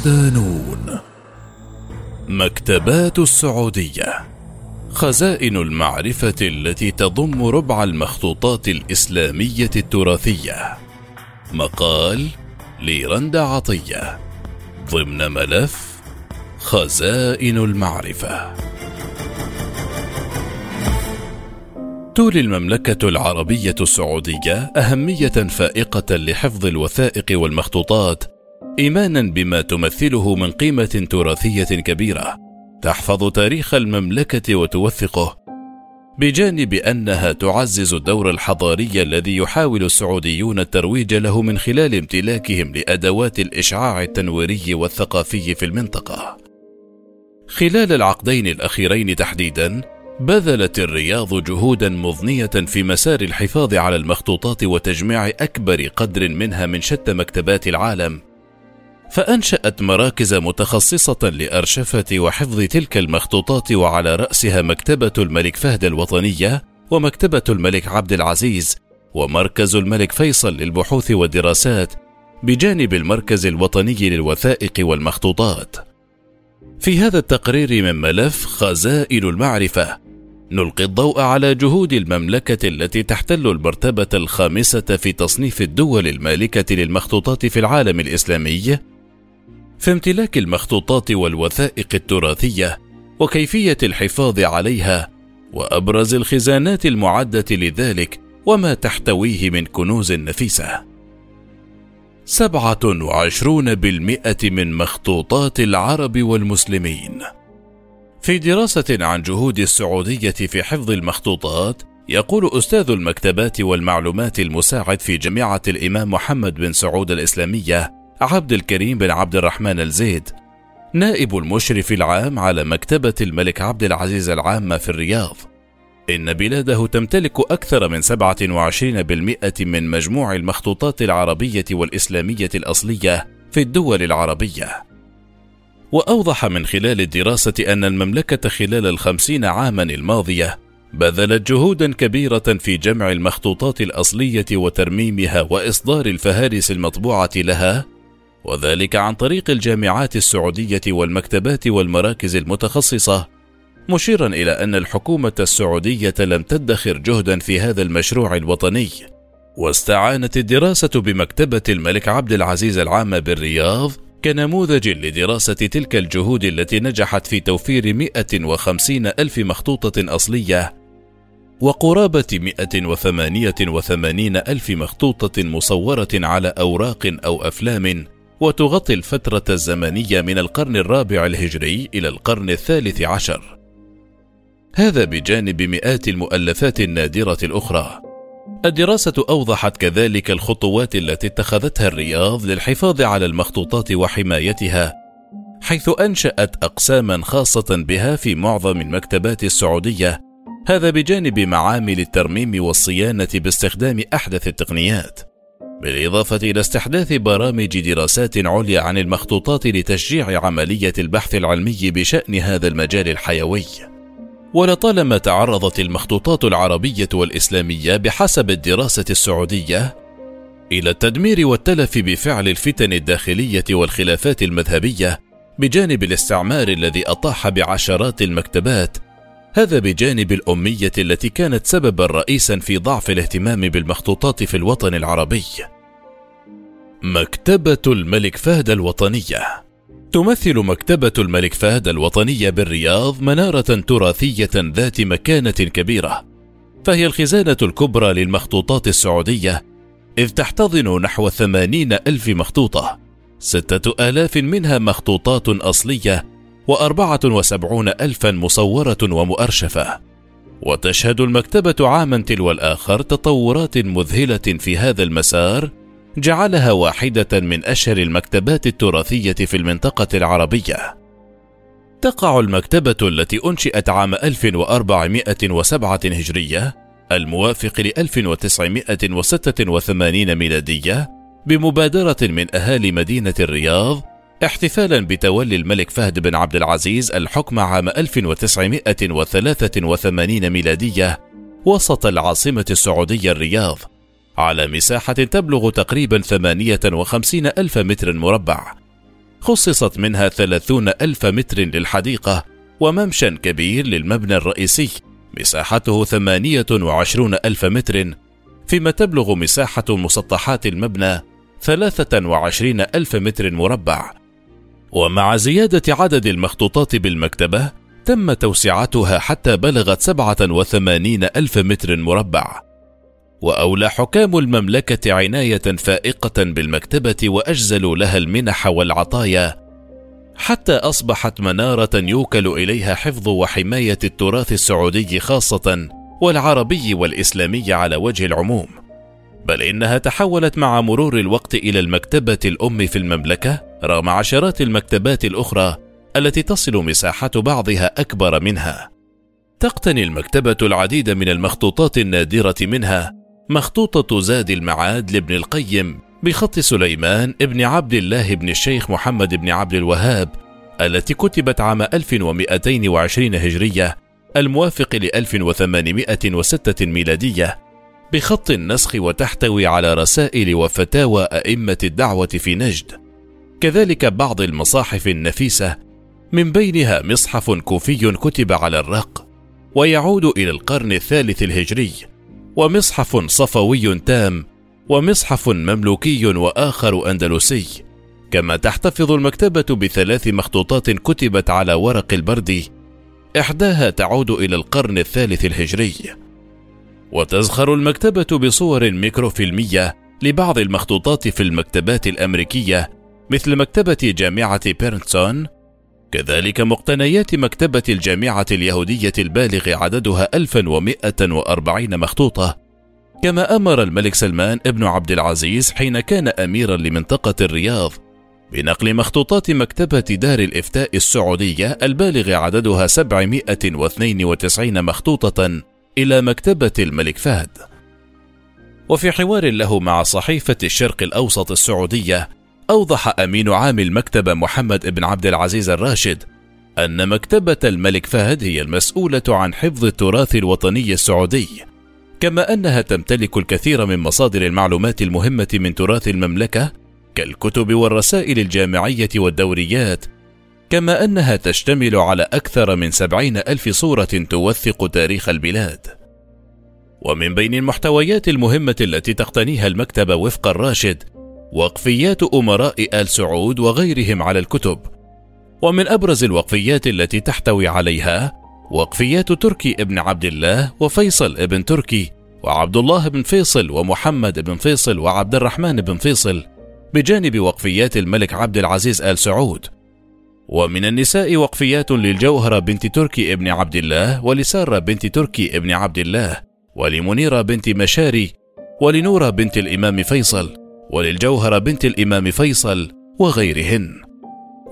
صدانون مكتبات السعودية. خزائن المعرفة التي تضم ربع المخطوطات الإسلامية التراثية. مقال ليرندا عطية. ضمن ملف خزائن المعرفة. تولي المملكة العربية السعودية أهمية فائقة لحفظ الوثائق والمخطوطات إيمانا بما تمثله من قيمة تراثية كبيرة تحفظ تاريخ المملكة وتوثقه بجانب أنها تعزز الدور الحضاري الذي يحاول السعوديون الترويج له من خلال امتلاكهم لأدوات الإشعاع التنويري والثقافي في المنطقة. خلال العقدين الأخيرين تحديدا بذلت الرياض جهودا مضنية في مسار الحفاظ على المخطوطات وتجميع أكبر قدر منها من شتى مكتبات العالم. فأنشأت مراكز متخصصة لأرشفة وحفظ تلك المخطوطات وعلى رأسها مكتبة الملك فهد الوطنية ومكتبة الملك عبد العزيز ومركز الملك فيصل للبحوث والدراسات بجانب المركز الوطني للوثائق والمخطوطات. في هذا التقرير من ملف خزائن المعرفة نلقي الضوء على جهود المملكة التي تحتل المرتبة الخامسة في تصنيف الدول المالكة للمخطوطات في العالم الإسلامي في امتلاك المخطوطات والوثائق التراثية وكيفية الحفاظ عليها وأبرز الخزانات المعدة لذلك وما تحتويه من كنوز نفيسة. سبعة وعشرون بالمئة من مخطوطات العرب والمسلمين. في دراسة عن جهود السعودية في حفظ المخطوطات يقول أستاذ المكتبات والمعلومات المساعد في جامعة الإمام محمد بن سعود الإسلامية عبد الكريم بن عبد الرحمن الزيد نائب المشرف العام على مكتبة الملك عبد العزيز العامة في الرياض. إن بلاده تمتلك أكثر من 27% من مجموع المخطوطات العربية والإسلامية الأصلية في الدول العربية. وأوضح من خلال الدراسة أن المملكة خلال الخمسين عاما الماضية بذلت جهودا كبيرة في جمع المخطوطات الأصلية وترميمها وإصدار الفهارس المطبوعة لها وذلك عن طريق الجامعات السعودية والمكتبات والمراكز المتخصصة. مشيرا إلى أن الحكومة السعودية لم تدخر جهدا في هذا المشروع الوطني. واستعانت الدراسة بمكتبة الملك عبد العزيز العامه بالرياض كنموذج لدراسة تلك الجهود التي نجحت في توفير 150 ألف مخطوطة أصلية وقرابة 188 ألف مخطوطة مصورة على أوراق أو أفلام وتغطي الفترة الزمنية من القرن الرابع الهجري إلى القرن الثالث عشر. هذا بجانب مئات المؤلفات النادرة الأخرى. الدراسة أوضحت كذلك الخطوات التي اتخذتها الرياض للحفاظ على المخطوطات وحمايتها، حيث أنشأت أقساما خاصة بها في معظم المكتبات السعودية، هذا بجانب معامل الترميم والصيانة باستخدام أحدث التقنيات. بالإضافة إلى استحداث برامج دراسات عليا عن المخطوطات لتشجيع عملية البحث العلمي بشأن هذا المجال الحيوي. ولطالما تعرضت المخطوطات العربية والإسلامية بحسب الدراسة السعودية إلى التدمير والتلف بفعل الفتن الداخلية والخلافات المذهبية بجانب الاستعمار الذي أطاح بعشرات المكتبات هذا بجانب الأمية التي كانت سببا رئيسا في ضعف الاهتمام بالمخطوطات في الوطن العربي. مكتبة الملك فهد الوطنية. تمثل مكتبة الملك فهد الوطنية بالرياض منارة تراثية ذات مكانة كبيرة، فهي الخزانة الكبرى للمخطوطات السعودية، إذ تحتضن نحو ثمانين ألف مخطوطة، ستة آلاف منها مخطوطات أصلية وأربعة وسبعون ألفا مصورة ومؤرشفة وتشهد المكتبة عاما تلو الآخر تطورات مذهلة في هذا المسار جعلها واحدة من أشهر المكتبات التراثية في المنطقة العربية. تقع المكتبة التي أنشئت عام 1407 هجرية الموافق ل 1986 ميلادية بمبادرة من أهالي مدينة الرياض احتفالا بتولي الملك فهد بن عبد العزيز الحكم عام 1983 ميلادية وسط العاصمة السعودية الرياض. على مساحة تبلغ تقريبا 58 ألف متر مربع. خصصت منها ثلاثون ألف متر للحديقة وممشى كبير للمبنى الرئيسي. مساحته ثمانية وعشرون ألف متر. فيما تبلغ مساحة مسطحات المبنى ثلاثة وعشرين ألف متر مربع. ومع زيادة عدد المخطوطات بالمكتبة تم توسعتها حتى بلغت سبعة وثمانين ألف متر مربع. وأولى حكام المملكة عناية فائقة بالمكتبة وأجزلوا لها المنح والعطايا حتى أصبحت منارة يوكل إليها حفظ وحماية التراث السعودي خاصة والعربي والإسلامي على وجه العموم. بل إنها تحولت مع مرور الوقت إلى المكتبة الأم في المملكة رغم عشرات المكتبات الأخرى التي تصل مساحة بعضها أكبر منها. تقتني المكتبة العديد من المخطوطات النادرة منها مخطوطة زاد المعاد لابن القيم بخط سليمان ابن عبد الله بن الشيخ محمد بن عبد الوهاب التي كتبت عام 1220 هجرية الموافق ل 1806 ميلادية بخط النسخ وتحتوي على رسائل وفتاوى أئمة الدعوة في نجد كذلك بعض المصاحف النفيسة من بينها مصحف كوفي كتب على الرق ويعود إلى القرن الثالث الهجري ومصحف صفوي تام ومصحف مملوكي وآخر أندلسي كما تحتفظ المكتبة بثلاث مخطوطات كتبت على ورق البرد إحداها تعود إلى القرن الثالث الهجري. وتزخر المكتبة بصور ميكروفيلمية لبعض المخطوطات في المكتبات الأمريكية مثل مكتبة جامعة بيرنسون كذلك مقتنيات مكتبة الجامعة اليهودية البالغ عددها 1140 مخطوطة كما أمر الملك سلمان ابن عبد العزيز حين كان أميرا لمنطقة الرياض بنقل مخطوطات مكتبة دار الإفتاء السعودية البالغ عددها 792 مخطوطة إلى مكتبة الملك فهد. وفي حوار له مع صحيفة الشرق الأوسط السعودية أوضح أمين عام المكتبة محمد بن عبد العزيز الراشد أن مكتبة الملك فهد هي المسؤولة عن حفظ التراث الوطني السعودي، كما أنها تمتلك الكثير من مصادر المعلومات المهمة من تراث المملكة كالكتب والرسائل الجامعية والدوريات، كما أنها تشتمل على أكثر من سبعين ألف صورة توثق تاريخ البلاد. ومن بين المحتويات المهمة التي تقتنيها المكتبة وفق الراشد وقفيات أمراء آل سعود وغيرهم على الكتب. ومن أبرز الوقفيات التي تحتوي عليها وقفيات تركي ابن عبد الله وفيصل ابن تركي وعبد الله بن فيصل ومحمد بن فيصل وعبد الرحمن بن فيصل بجانب وقفيات الملك عبد العزيز آل سعود. ومن النساء وقفيات للجوهرة بنت تركي ابن عبد الله ولسارة بنت تركي ابن عبد الله ولمنيرة بنت مشاري ولنورة بنت الإمام فيصل وللجوهرة بنت الإمام فيصل وغيرهن.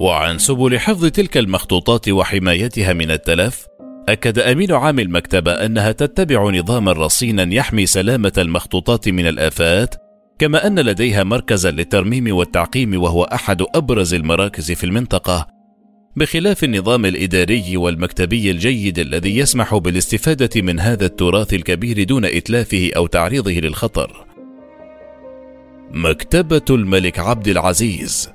وعن سبل حفظ تلك المخطوطات وحمايتها من التلف، أكد أمين عام المكتبة أنها تتبع نظاما رصينا يحمي سلامة المخطوطات من الآفات، كما أن لديها مركزا للترميم والتعقيم وهو أحد أبرز المراكز في المنطقة، بخلاف النظام الإداري والمكتبي الجيد الذي يسمح بالاستفادة من هذا التراث الكبير دون إتلافه أو تعريضه للخطر. مكتبة الملك عبد العزيز.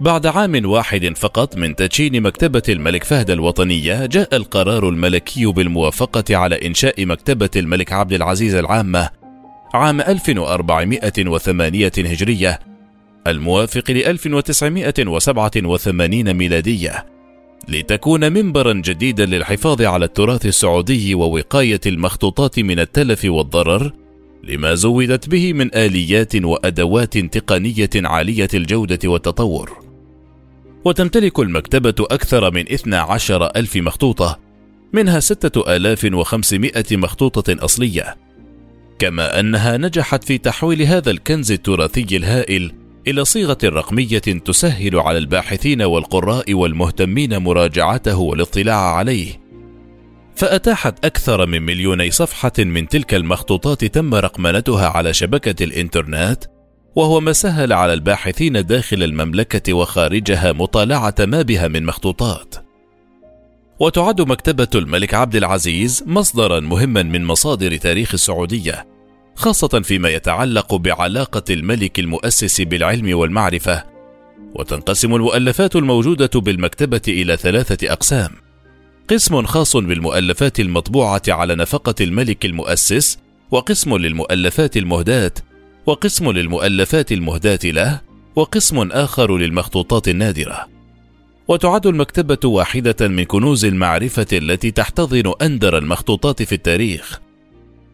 بعد عام واحد فقط من تدشين مكتبة الملك فهد الوطنية جاء القرار الملكي بالموافقة على إنشاء مكتبة الملك عبد العزيز العامة عام 1408 هجرية الموافق ل 1987 ميلادية لتكون منبرا جديدا للحفاظ على التراث السعودي ووقاية المخطوطات من التلف والضرر لما زودت به من آليات وأدوات تقنية عالية الجودة والتطور. وتمتلك المكتبة أكثر من 12 ألف مخطوطة، منها 6500 مخطوطة أصلية. كما أنها نجحت في تحويل هذا الكنز التراثي الهائل إلى صيغة رقمية تسهل على الباحثين والقراء والمهتمين مراجعته والاطلاع عليه فأتاحت أكثر من مليوني صفحة من تلك المخطوطات تم رقمنتها على شبكة الإنترنت، وهو ما سهل على الباحثين داخل المملكة وخارجها مطالعة ما بها من مخطوطات. وتعد مكتبة الملك عبد العزيز مصدرا مهما من مصادر تاريخ السعودية، خاصة فيما يتعلق بعلاقة الملك المؤسس بالعلم والمعرفة، وتنقسم المؤلفات الموجودة بالمكتبة إلى ثلاثة أقسام قسم خاص بالمؤلفات المطبوعة على نفقة الملك المؤسس وقسم للمؤلفات المهداة وقسم للمؤلفات المهداة له وقسم آخر للمخطوطات النادرة. وتعد المكتبة واحدة من كنوز المعرفة التي تحتضن أندر المخطوطات في التاريخ.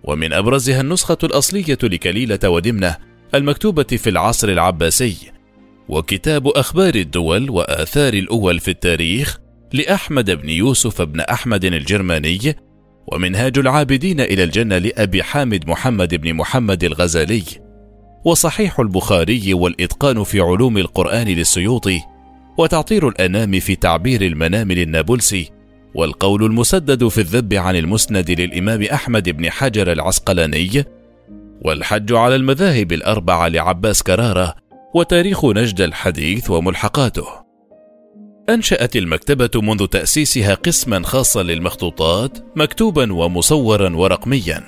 ومن أبرزها النسخة الأصلية لكليلة ودمنة المكتوبة في العصر العباسي. وكتاب أخبار الدول وآثار الأول في التاريخ لأحمد بن يوسف بن أحمد الجرماني ومنهاج العابدين إلى الجنة لأبي حامد محمد بن محمد الغزالي. وصحيح البخاري والإتقان في علوم القرآن للسيوطي وتعطير الأنام في تعبير المنام للنابلسي والقول المسدد في الذب عن المسند للإمام أحمد بن حجر العسقلاني والحج على المذاهب الأربعة لعباس كرارة وتاريخ نجد الحديث وملحقاته. أنشأت المكتبة منذ تأسيسها قسما خاصا للمخطوطات مكتوبا ومصورا ورقميا.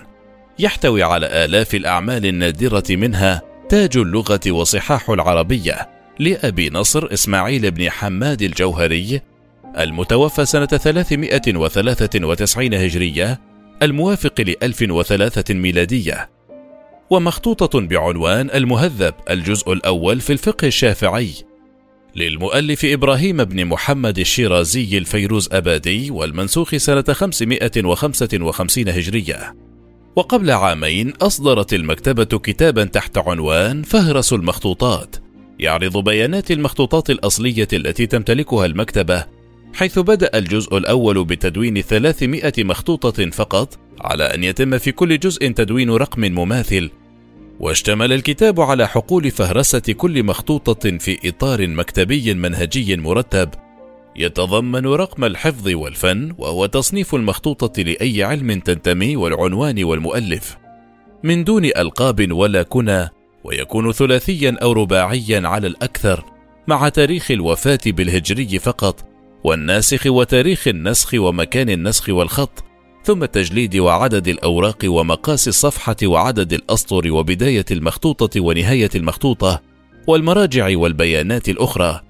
يحتوي على آلاف الأعمال النادرة منها تاج اللغة وصحاح العربية لأبي نصر إسماعيل بن حماد الجوهري المتوفى سنة 393 هجرية الموافق ل 1003 ميلادية. ومخطوطة بعنوان المهذب الجزء الأول في الفقه الشافعي. للمؤلف إبراهيم بن محمد الشيرازي الفيروز أبادي والمنسوخ سنة 555 هجرية. وقبل عامين أصدرت المكتبة كتابا تحت عنوان فهرس المخطوطات يعرض بيانات المخطوطات الأصلية التي تمتلكها المكتبة حيث بدأ الجزء الأول بتدوين 300 مخطوطة فقط على أن يتم في كل جزء تدوين رقم مماثل واشتمل الكتاب على حقول فهرسة كل مخطوطة في إطار مكتبي منهجي مرتب يتضمن رقم الحفظ والفن وهو تصنيف المخطوطة لأي علم تنتمي والعنوان والمؤلف. من دون ألقاب ولا كنى ويكون ثلاثيا أو رباعيا على الأكثر مع تاريخ الوفاة بالهجري فقط والناسخ وتاريخ النسخ ومكان النسخ والخط. ثم التجليد وعدد الأوراق ومقاس الصفحة وعدد الأسطر وبداية المخطوطة ونهاية المخطوطة والمراجع والبيانات الأخرى.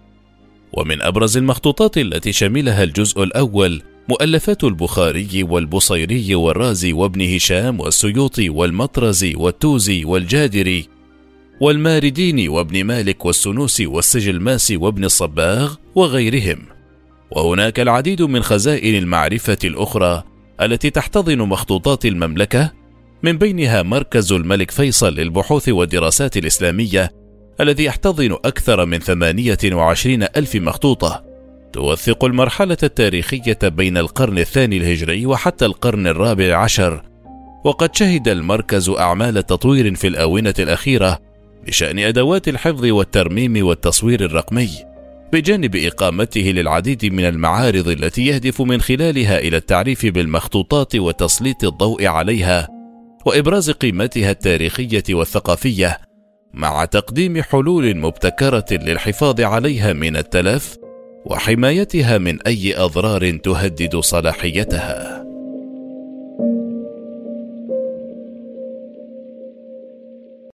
ومن أبرز المخطوطات التي شملها الجزء الأول مؤلفات البخاري والبصيري والرازي وابن هشام والسيوطي والمطرزي والتوزي والجادري والمارديني وابن مالك والسنوسي والسجلماسي وابن الصباغ وغيرهم. وهناك العديد من خزائن المعرفة الأخرى التي تحتضن مخطوطات المملكة من بينها مركز الملك فيصل للبحوث والدراسات الإسلامية الذي يحتضن أكثر من 28 ألف مخطوطة. توثق المرحلة التاريخية بين القرن الثاني الهجري وحتى القرن الرابع عشر وقد شهد المركز أعمال تطوير في الآونة الأخيرة بشأن أدوات الحفظ والترميم والتصوير الرقمي. بجانب إقامته للعديد من المعارض التي يهدف من خلالها إلى التعريف بالمخطوطات وتسليط الضوء عليها وإبراز قيمتها التاريخية والثقافية مع تقديم حلول مبتكرة للحفاظ عليها من التلف وحمايتها من أي أضرار تهدد صلاحيتها.